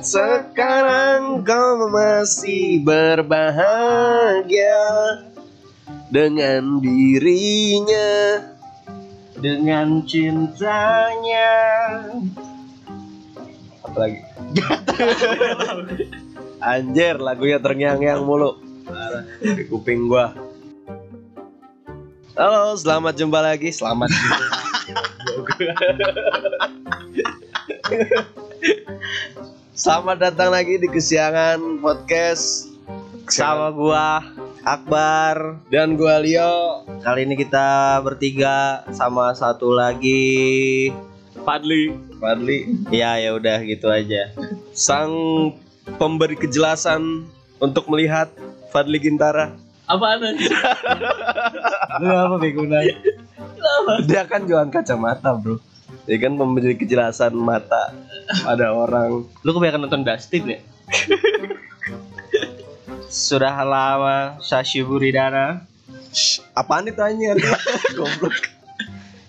sekarang kau masih berbahagia dengan dirinya dengan cintanya. Apa lagi? Anjir lagunya terngiang-ngiang mulu. Di kuping gua. Halo selamat jumpa lagi. Selamat Selamat datang lagi di kesiangan podcast sama gua Akbar dan gua Leo. kali ini kita bertiga sama satu lagi Fadli. Fadli ya ya udah gitu aja sang pemberi kejelasan untuk melihat Fadli Gintara. Apaan anjir? lu apa bego Dia kan jualan kacamata, Bro. Dia kan memberi kejelasan mata pada orang. Lu kebanyakan nonton Dustin ya? sudah lama Sashi Buridana Shh, apaan itu anjir? Goblok.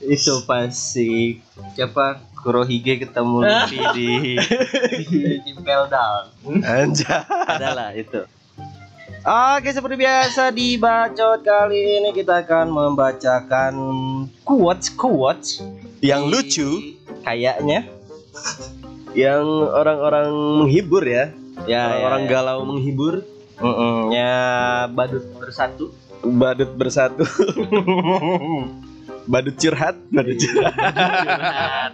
itu pasti siapa Kurohige ketemu Luffy di di Impel Down Anjay. adalah itu Oke seperti biasa di bacot kali ini kita akan membacakan quotes quotes Yang lucu, kayaknya yang orang-orang menghibur ya. ya Orang-orang ya, galau menghibur, Mm-mm, ya badut bersatu badut bersatu. badut curhat, badut curhat.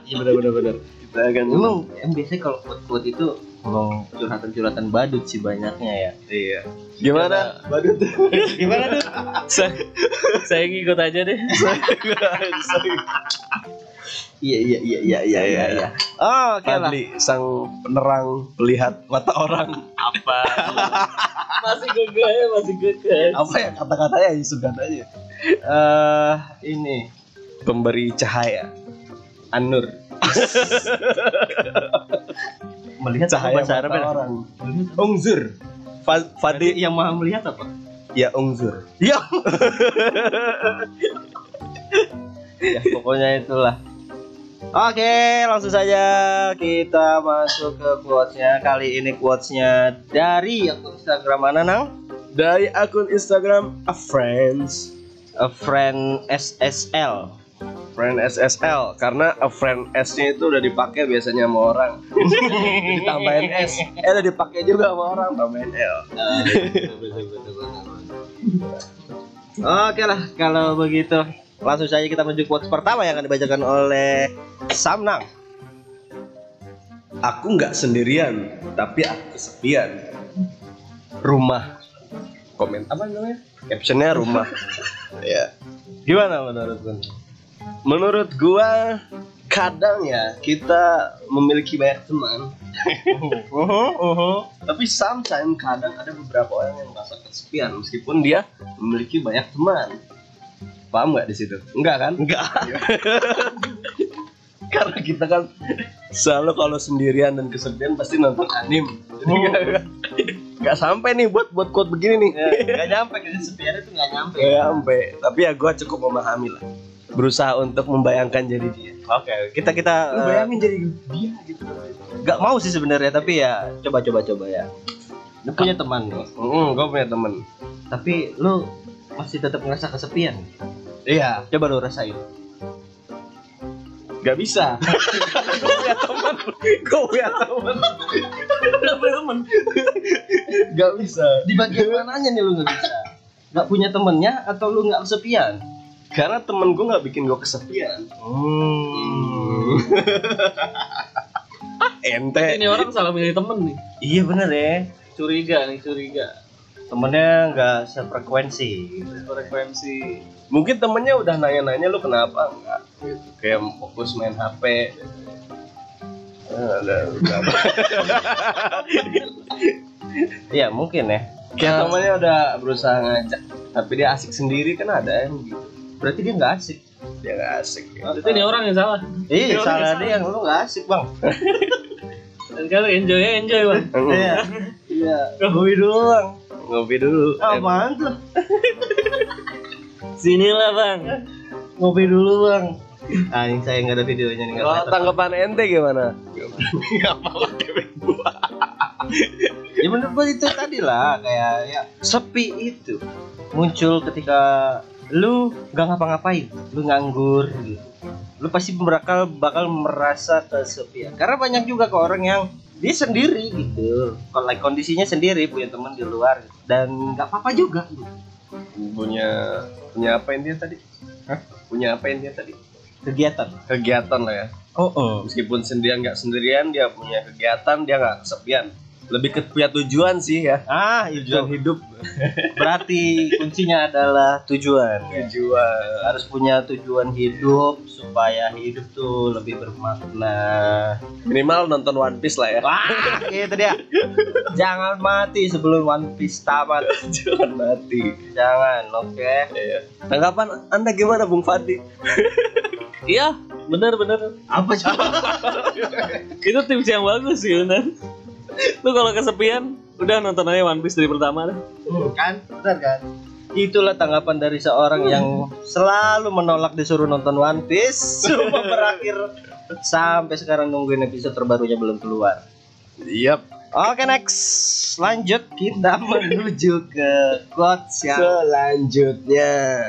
iya benar benar benar Kita akan emang em biasanya kalau quote quote itu emang curhatan curhatan badut sih banyaknya ya Iya. Gimana? Badut. gimana tuh saya, saya ngikut aja deh. iya iya iya iya iya iya iya oh, oke lah Fadli sang penerang melihat mata orang. apa Masih gege, masih gege. Apa ya kata-katanya Yusuf katanya? eh ini Pemberi cahaya. Anur. melihat Cahaya bahasa mata Arabnya orang. Ungzur. Fa- Fadli yang maha melihat apa ya ungzur. ya ya pokoknya itulah Oke, langsung saja kita masuk ke quotesnya. Kali ini quotesnya dari akun Instagram mana, Nang? Dari akun Instagram a friends A friend SSL. friend SSL karena a friend S-nya itu udah dipakai biasanya sama orang. Ditambahin S. Eh udah dipakai juga sama orang tambahin L. Oke lah, kalau begitu langsung saja kita menuju quotes pertama yang akan dibacakan oleh Samnang. Aku nggak sendirian, tapi aku kesepian. Rumah. Komen apa namanya? Captionnya rumah. ya. Gimana menurut Gun? Menurut gua kadang ya kita memiliki banyak teman. Tapi sometimes kadang ada beberapa orang yang merasa kesepian meskipun dia memiliki banyak teman. Paham nggak di situ? Enggak kan? Enggak. Karena kita kan selalu kalau sendirian dan kesepian pasti nonton anim. Jadi nggak nggak sampai nih buat buat quote begini nih. Enggak nyampe kesepian itu enggak nyampe. Nggak sampai. Tapi ya gua cukup memahami lah. Berusaha untuk membayangkan jadi dia. Oke, kita kita Lu bayangin jadi dia gitu. nggak mau sih sebenarnya tapi ya coba coba coba ya. Lu punya teman nih, Hmm, gue punya temen. tapi lu masih tetap ngerasa kesepian. Iya, Coba lu rasain. gak bisa. gue punya temen. Gue punya temen. Lu punya temen. Gak bisa. Di bagian mananya nih lu nggak bisa? Nggak punya temennya atau lu nggak kesepian? Karena temen gue gak bikin gue kesepian. Hmm. Ente. Ini orang salah milih temen nih. iya bener ya. Curiga nih, curiga. Temennya nggak sefrekuensi. Frekuensi. Mungkin temennya udah nanya-nanya lu kenapa enggak gitu. Kayak fokus main HP. Eh, Ada? Iya mungkin ya. Kayak temennya udah berusaha ngajak, tapi dia asik sendiri kan ada yang gitu. Berarti dia nggak asik. Dia gak asik. Ya. Berarti ini orang yang salah. Iya salah dia yang lu nggak asik bang. Dan kalau enjoy enjoy bang. Iya. Iya. Dulu bang. Ngopi dulu. Apaan tuh? Sinilah bang. Ngopi dulu bang. Ah, ini saya nggak ada videonya nih. Kalau kelihatan. tanggapan ente gimana? Gak mau debet gua. ya menurut itu tadi lah kayak ya sepi itu muncul ketika lu gak ngapa-ngapain lu nganggur gitu lu pasti bakal bakal merasa kesepian karena banyak juga ke orang yang dia sendiri gitu kalau like, kondisinya sendiri punya teman di luar gitu. Dan nggak apa-apa juga. Punya punya apa yang dia tadi? Hah? punya apa yang dia tadi? Kegiatan. Kegiatan lah ya. Oh, oh. meskipun sendirian nggak sendirian dia punya kegiatan dia nggak kesepian lebih ke punya tujuan sih ya. Ah tujuan. itu hidup. Berarti kuncinya adalah tujuan ya. tujuan. Harus punya tujuan hidup supaya hidup tuh lebih bermakna. Minimal nonton One Piece lah ya. Wah itu dia. Jangan mati sebelum One Piece tamat. Jangan mati. Jangan oke. Iya. tanggapan anda gimana Bung Fadi Iya, bener bener. apa coba Itu tips yang bagus sih bener. Lu kalau kesepian, udah nonton aja One Piece dari pertama deh. kan benar kan? Itulah tanggapan dari seorang yang selalu menolak disuruh nonton One Piece. Cuma berakhir sampai sekarang nungguin episode terbarunya belum keluar. Yap. Oke next. Lanjut kita menuju ke quotes yang Selanjutnya.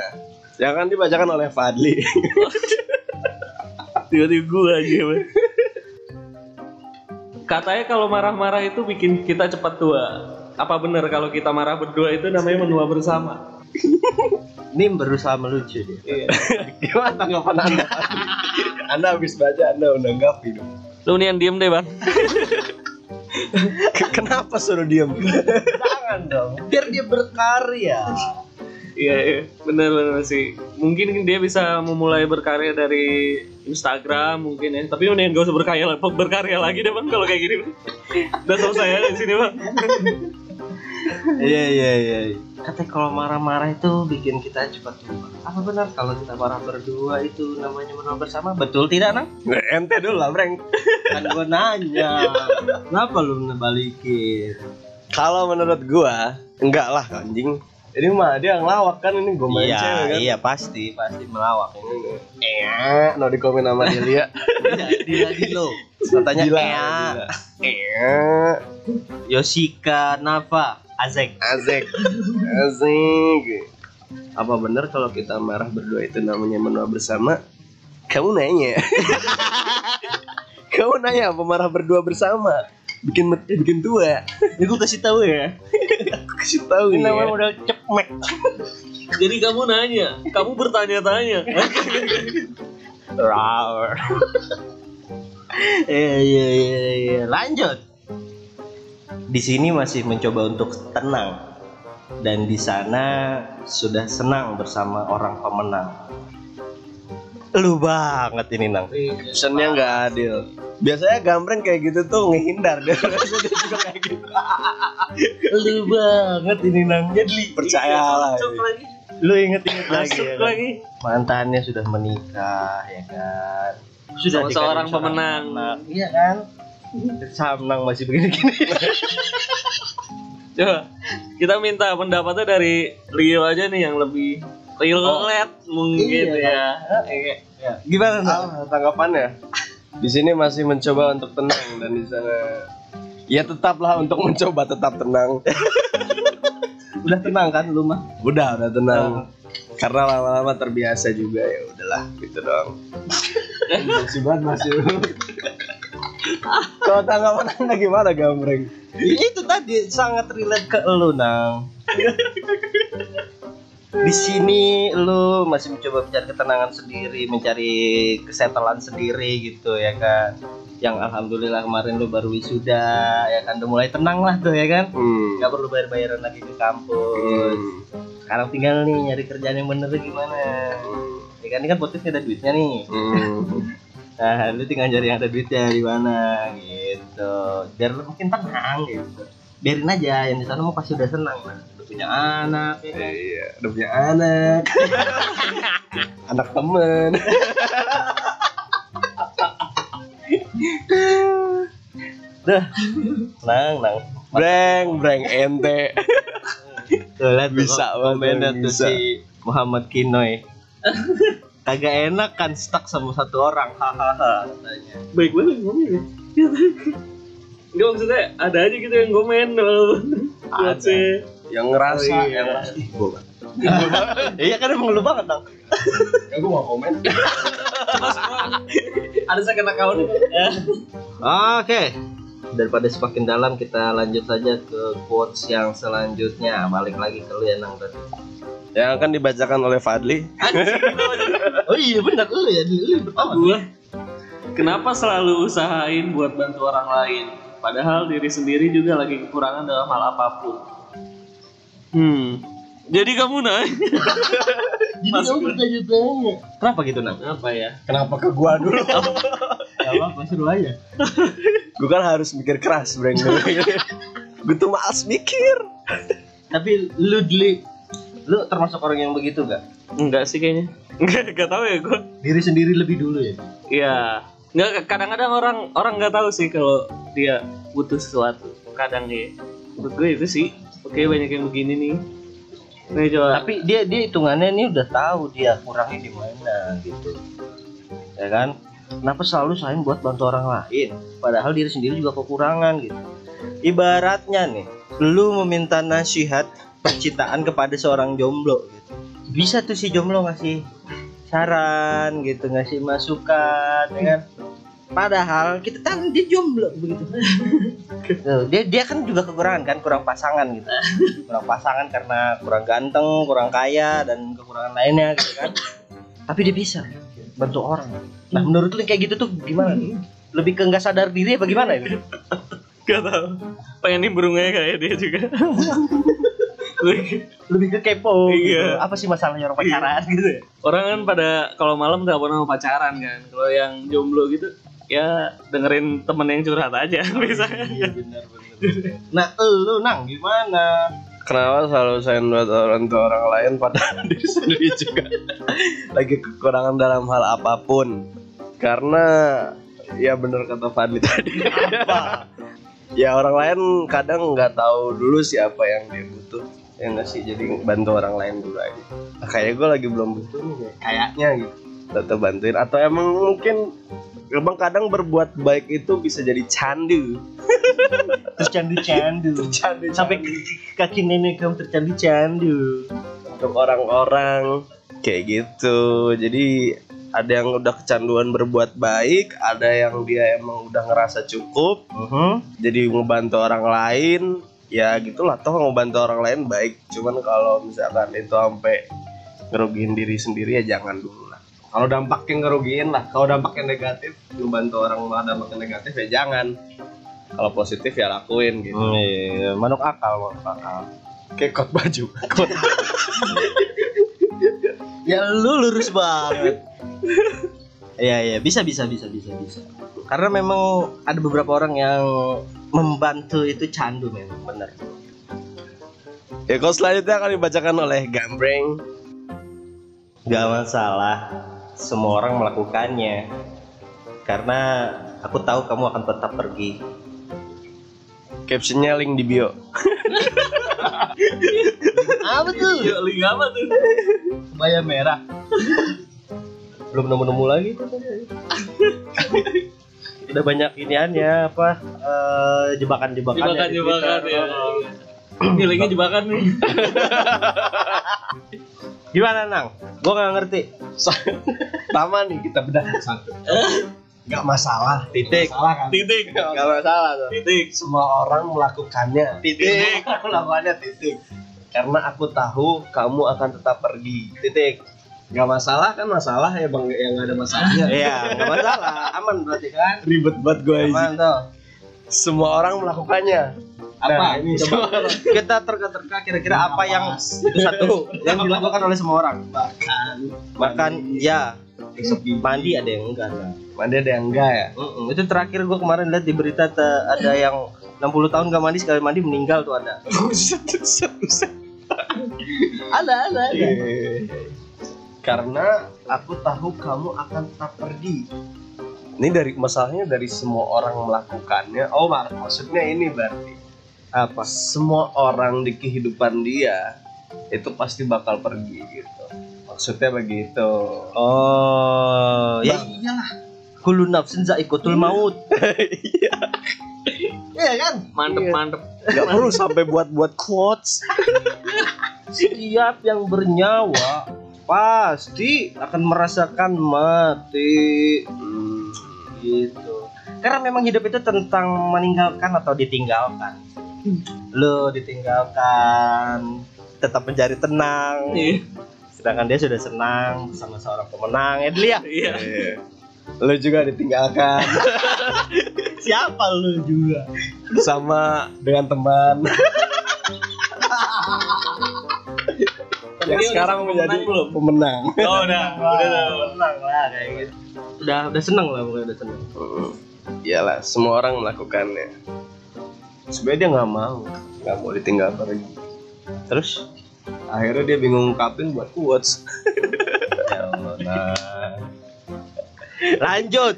Jangan dibacakan oleh Fadli. Tiba-tiba gua aja. Katanya kalau marah-marah itu bikin kita cepat tua. Apa benar kalau kita marah berdua itu namanya menua bersama? ini berusaha melucu dia. Gimana tanggapan anda? Anda habis baca Anda udah nggapi dong Lu nih yang diem deh bang. Kenapa suruh diem? Jangan dong, biar dia berkarya. Iya, iya. bener bener sih. Mungkin dia bisa memulai berkarya dari Instagram mungkin ya. Tapi mendingan gak usah berkarya, berkarya lagi deh bang kalau kayak gini. Bang. Udah selesai ya di sini bang. Iya iya iya. Katanya kalau marah-marah itu bikin kita cepat tua. Apa benar kalau kita marah berdua itu namanya menua bersama? Betul tidak, Nang? Ente dulu lah, Breng. Kan gua nanya. Kenapa lu ngebalikin? Kalau menurut gua, enggak lah anjing. Ini mah dia ngelawak kan ini gua main iya, cewek kan. iya pasti, pasti melawak ini. Eh, no di komen sama Delia. Iya, dia di lo. Katanya Gila. Eh, Yoshika Nava, Azek. Azek. Azek. Apa benar kalau kita marah berdua itu namanya menua bersama? Kamu nanya. Kamu nanya apa marah berdua bersama? Bikin bikin tua. Ya gua kasih tahu ya. Kasih tahu Ini ya. namanya udah cepmek. Jadi kamu nanya, kamu bertanya-tanya. Rawr. Iya iya iya iya. Lanjut. Di sini masih mencoba untuk tenang dan di sana sudah senang bersama orang pemenang. Lu banget ini nang. Pesannya nggak adil. Biasanya gambreng kayak gitu tuh ngehindar dia. dia juga kayak gitu. Lu banget ini nang. Jadi Percayalah. Masuk lagi, lu inget-inget lagi. ya kan? lagi. Mantannya sudah menikah ya kan. Sama dikasih seorang seorang pemenang. anak. Iya kan? Samnang masih begini-gini. Coba kita minta pendapatnya dari Leo aja nih yang lebih relate mungkin Iya, ya. Iya. Ya, Gimana? Ah, tanggapannya? Di sini masih mencoba untuk tenang dan di sana ya tetaplah untuk mencoba tetap tenang. Udah tenang kan lu mah? Udah, udah tenang. Karena lama-lama terbiasa juga ya udahlah gitu dong. Masih banget masih. Kalau tanggapan anda gimana gambreng? Ya, itu tadi sangat relate ke lu nang di sini lu masih mencoba mencari ketenangan sendiri mencari kesetelan sendiri gitu ya kan? Yang alhamdulillah kemarin lu baru wisuda ya kan? Udah mulai tenang lah tuh ya kan? Hmm. nggak perlu bayar bayaran lagi ke kampus. Hmm. sekarang tinggal nih nyari kerjaan yang bener gimana? Ya kan? Ini kan podcast ada duitnya nih. Hmm. nah lu tinggal cari yang ada duitnya di mana gitu. Biar lu makin tenang gitu biarin aja yang di sana mau pasti udah senang lah udah punya anak ya kan Iya, udah punya anak. anak temen. Dah, nang nang. Breng, breng ente. Tuh, lihat Bisa banget, tuh si Muhammad Kinoy. Kagak enak kan stuck sama satu orang, hahaha. Baik banget ngomongnya. Enggak maksudnya ada aja gitu yang komen Ada. Ada sih Yang ngerasa, Oh, iya. yang ngerasa. Ih, gua kan. Iya kan emang lu banget dong. Ya gua mau komen. Ada second account Oke. Daripada semakin dalam kita lanjut saja ke quotes yang selanjutnya. Balik lagi ke lu ya Nang tadi. Yang akan dibacakan oleh Fadli. Oh iya benar lu ya, lu pertama. Gua Kenapa selalu usahain buat bantu orang lain Padahal diri sendiri juga lagi kekurangan dalam hal apa pun Hmm Jadi kamu nanya Jadi kamu bertanya-tanya. Kenapa gitu Nang? Apa ya? Kenapa ke gua dulu? Ya apa seru aja. gua kan harus mikir keras, Breng. gua tuh males mikir. Tapi lu Dli, lu termasuk orang yang begitu gak? Enggak sih kayaknya Enggak, enggak tahu ya gue Diri sendiri lebih dulu ya. Iya Enggak, kadang-kadang orang orang nggak tahu sih kalau dia butuh sesuatu Kadang ya Menurut gue itu sih Oke banyak yang begini nih Nih coba Tapi dia dia hitungannya ini udah tahu dia kurangnya di mana gitu. Ya kan? Kenapa selalu sayang buat bantu orang lain? Padahal diri sendiri juga kekurangan gitu. Ibaratnya nih, lu meminta nasihat percintaan kepada seorang jomblo gitu. Bisa tuh si jomblo ngasih saran gitu, ngasih masukan ya kan. Padahal kita tahu dia jomblo begitu. Dia dia kan juga kekurangan kan, kurang pasangan gitu. Kurang pasangan karena kurang ganteng, kurang kaya dan kekurangan lainnya gitu kan. Tapi dia bisa bantu orang. Nah, menurut lu kayak gitu tuh gimana? Lebih ke nggak sadar diri apa gimana itu? Gak tahu Pengen nimbrungnya kayak dia juga Lebih ke kepo gitu. Iya. Apa sih masalahnya orang pacaran gitu ya? Orang kan pada kalau malam nggak pernah mau pacaran kan Kalau yang jomblo gitu Ya dengerin temen yang curhat aja Misalnya benar benar. Nah, lu nang gimana? Kenapa selalu sayang buat orang tua orang lain padahal diri sendiri juga lagi kekurangan dalam hal apa pun? Karena ya bener kata Fadli tadi. ya orang lain kadang nggak tahu dulu siapa yang dia butuh ya nggak sih jadi bantu orang lain dulu aja nah, kayak gue lagi belum butuh nih kayak- kayaknya gitu tetap bantuin. Atau emang mungkin emang kadang berbuat baik itu bisa jadi candu. Terus candu-candu. candu Sampai kaki nenek kamu tercandu-candu. untuk orang-orang. Kayak gitu. Jadi ada yang udah kecanduan berbuat baik ada yang dia emang udah ngerasa cukup Mhm. jadi ngebantu orang lain ya gitulah. Toh ngebantu orang lain baik. Cuman kalau misalkan itu sampai ngerugiin diri sendiri ya jangan dulu kalau dampaknya ngerugiin lah. Kalau dampaknya negatif ngebantu orang malah dampaknya negatif ya jangan. Kalau positif ya lakuin gitu. Hmm, iya, manuk akal, manuk akal. kayak kot baju. Kot. Ya lu lurus banget. Iya iya. Bisa bisa bisa bisa bisa. Karena memang ada beberapa orang yang membantu itu candu memang benar. ya kalau selanjutnya akan dibacakan oleh Gambreng. Gak masalah, semua orang melakukannya. Karena aku tahu kamu akan tetap pergi. captionnya link di bio Apa tuh? Yuk link apa tuh Bayam merah. Belum nemu-nemu lagi tuh. Udah banyak iniannya apa eh, jebakan-jebakan. Jebakan jebakan ya Ini linknya jebakan nih Gimana nang? Gua nggak ngerti. Pertama nih kita bedah satu. Gak masalah. Titik. Masalah kan? Titik Gak masalah tuh. Titik Semua orang melakukannya. Titik. Melakukannya titik. Karena aku tahu kamu akan tetap pergi. Titik. Gak masalah kan masalah ya bang yang gak ada masalahnya. Iya, nggak masalah. Aman berarti kan? Ribet banget gue Aman tuh. Semua orang melakukannya. Apa? Nah, ini Coba kita terka-terka kira-kira apa yang itu satu yang dilakukan oleh semua orang. Makan. Makan, ya. Mandi ada yang enggak. Nah. Mandi ada yang enggak ya? Mm-mm. Itu terakhir gua kemarin lihat di berita ada yang 60 tahun gak mandi sekali mandi meninggal tuh ada. Buset. Ada, ada, ada. Karena aku tahu kamu akan tetap pergi. Ini dari masalahnya dari semua orang melakukannya. Oh, mak- maksudnya ini berarti Apa? semua orang di kehidupan dia itu pasti bakal pergi gitu. Maksudnya begitu. Oh, ya iyalah. Kullu nafsin za'iqatul maut. Iya kan? Mantep Iya. mantep. Gak perlu sampai buat-buat quotes. Setiap yang bernyawa pasti akan merasakan mati. Hmm. Gitu. Karena memang hidup itu tentang meninggalkan atau ditinggalkan. Lo ditinggalkan tetap mencari tenang. Iya. Sedangkan dia sudah senang bersama seorang pemenang. Edli ya? Iya. Iya. Lo juga ditinggalkan Siapa lu juga? sama dengan teman. yang udah sekarang sama menjadi pemenang belum? pemenang. Oh udah, udah, udah. Senang lah kayak gitu. Udah udah senang lah pokoknya udah senang. Hmm. Iyalah, semua orang melakukannya. Sebenarnya dia nggak mau, nggak mau ditinggal pergi. Terus? Akhirnya dia bingung ngungkapin buat quotes. Ya Allah. nah. Lanjut.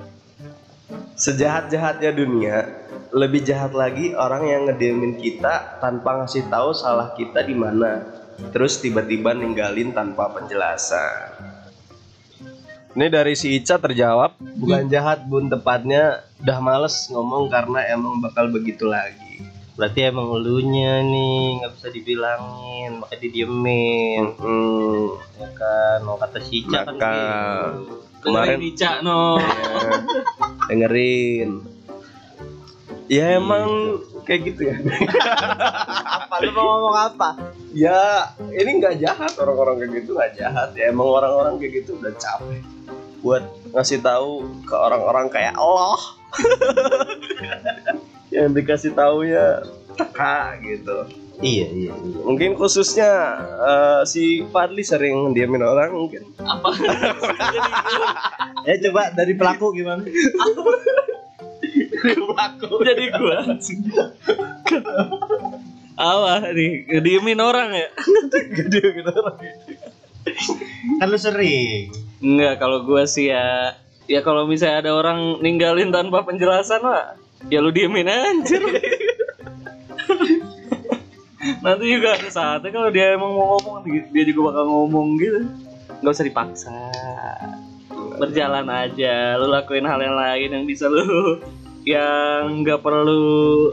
Sejahat-jahatnya dunia, lebih jahat lagi orang yang ngediemin kita tanpa ngasih tahu salah kita di mana. Terus tiba-tiba ninggalin tanpa penjelasan. Ini dari si Ica terjawab, bukan jahat bun tepatnya udah males ngomong karena emang bakal begitu lagi. Berarti emang elunya nih nggak bisa dibilangin, maka didiemin. Hmm, Ya kan, mau kata si Ica kan Maka- gitu. Kemarin- Kemarin Ica no. ya, dengerin. Ya emang kayak gitu ya. Apa lu mau ngomong apa? ya ini nggak jahat orang-orang kayak gitu nggak jahat ya emang orang-orang kayak gitu udah capek buat ngasih tahu ke orang-orang kayak Allah yang dikasih tahu ya teka gitu Iya, iya, iya. mungkin khususnya eh, si Fadli sering diamin orang mungkin Apa? Ya coba dari pelaku gimana? Jadi gua. Apa nih? Diemin orang ya? gede gitu Kan lu sering. Enggak, kalau gua sih ya ya kalau misalnya ada orang ninggalin tanpa penjelasan lah, ya lu diemin anjir. Nanti juga ada saatnya kalau dia emang mau ngomong dia juga bakal ngomong gitu. Nggak usah dipaksa. Berjalan aja, lu lakuin hal yang lain yang bisa lu yang nggak perlu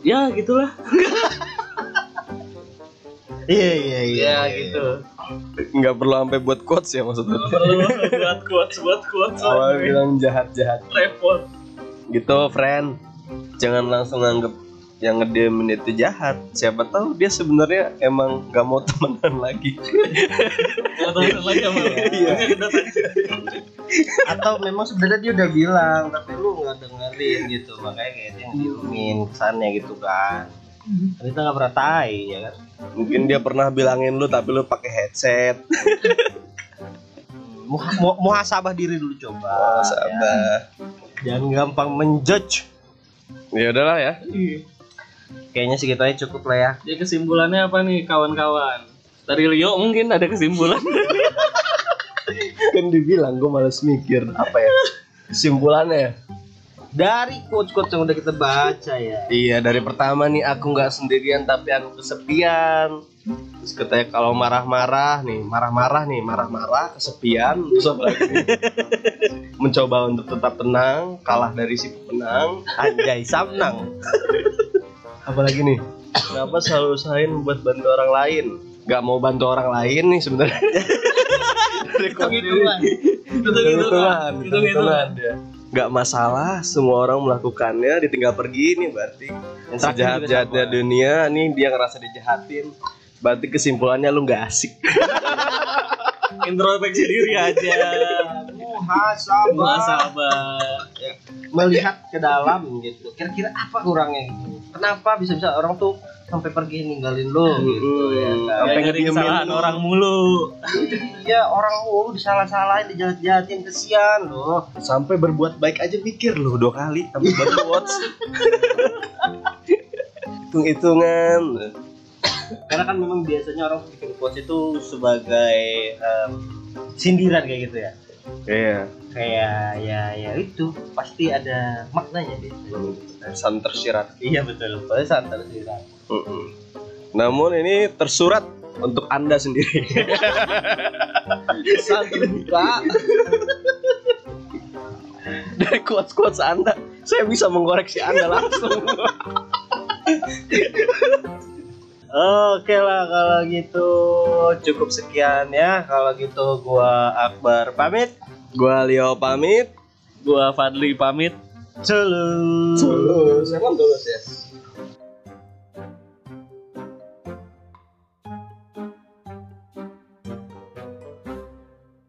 ya gitulah Iya, iya, iya. ya gitu nggak perlu sampai buat quotes ya maksudnya perlu buat kuat buat kuat awal bilang jahat-jahat repot gitu friend jangan langsung anggap yang ngediemin itu jahat siapa tahu dia sebenarnya emang nggak mau temenan lagi Iya. Atau memang sebenarnya dia udah bilang tapi lu nggak dengerin gitu. Makanya kayak dia ngediemin kesannya gitu kan. Kan Kita nggak pernah tahu ya kan. Mungkin dia pernah bilangin lu tapi lu pakai headset Muha, mu- muhasabah diri dulu coba. sabar Ya. Jangan gampang menjudge. ya udahlah ya Kayaknya segitu aja cukup lah ya. Jadi kesimpulannya apa nih kawan-kawan? Dari Leo mungkin ada kesimpulan. kan dibilang gue males mikir apa ya kesimpulannya Dari quotes-quotes yang udah kita baca ya. iya dari pertama nih aku nggak sendirian tapi aku kesepian terus katanya kalau marah-marah nih marah-marah nih marah-marah kesepian terus apa lagi nih? mencoba untuk tetap tenang kalah dari si pemenang Anjay Samnang. apalagi nih kenapa selalu usahain buat bantu orang lain nggak mau bantu orang lain nih sebenarnya. Hitung-hitungan. hitung-hitungan Hitung-hitungan. Nggak masalah semua orang melakukannya ditinggal pergi nih berarti Yang sejahat jahatnya dunia nih dia ngerasa dijahatin berarti kesimpulannya lu nggak asik Introspeksi diri aja. Muhasabah. Muhasabah. Melihat ke dalam gitu. Kira-kira apa kurangnya gitu. Kenapa bisa-bisa orang tuh sampai pergi ninggalin lu gitu ya kan. Sampai ngediemin lu. orang mulu. Iya orang lu disalah-salahin, dijahat-jahatin kesian loh. sampai berbuat baik aja mikir lu dua kali sampai buat quotes hitung-hitungan Karena kan memang biasanya orang bikin quotes itu sebagai em, sindiran kayak gitu ya. Iya Kayak ya ya itu pasti ada maknanya biasanya. san tersirat Iya betul. Pasti santai sindiran. Mm-mm. namun ini tersurat untuk anda sendiri San terbuka. dari quotes quotes anda saya bisa mengkoreksi anda langsung Oke lah kalau gitu cukup sekian ya. Kalau gitu gua Akbar pamit. gua Leo pamit Gua Fadli pamit. Celus. Tulus, emang tulus ya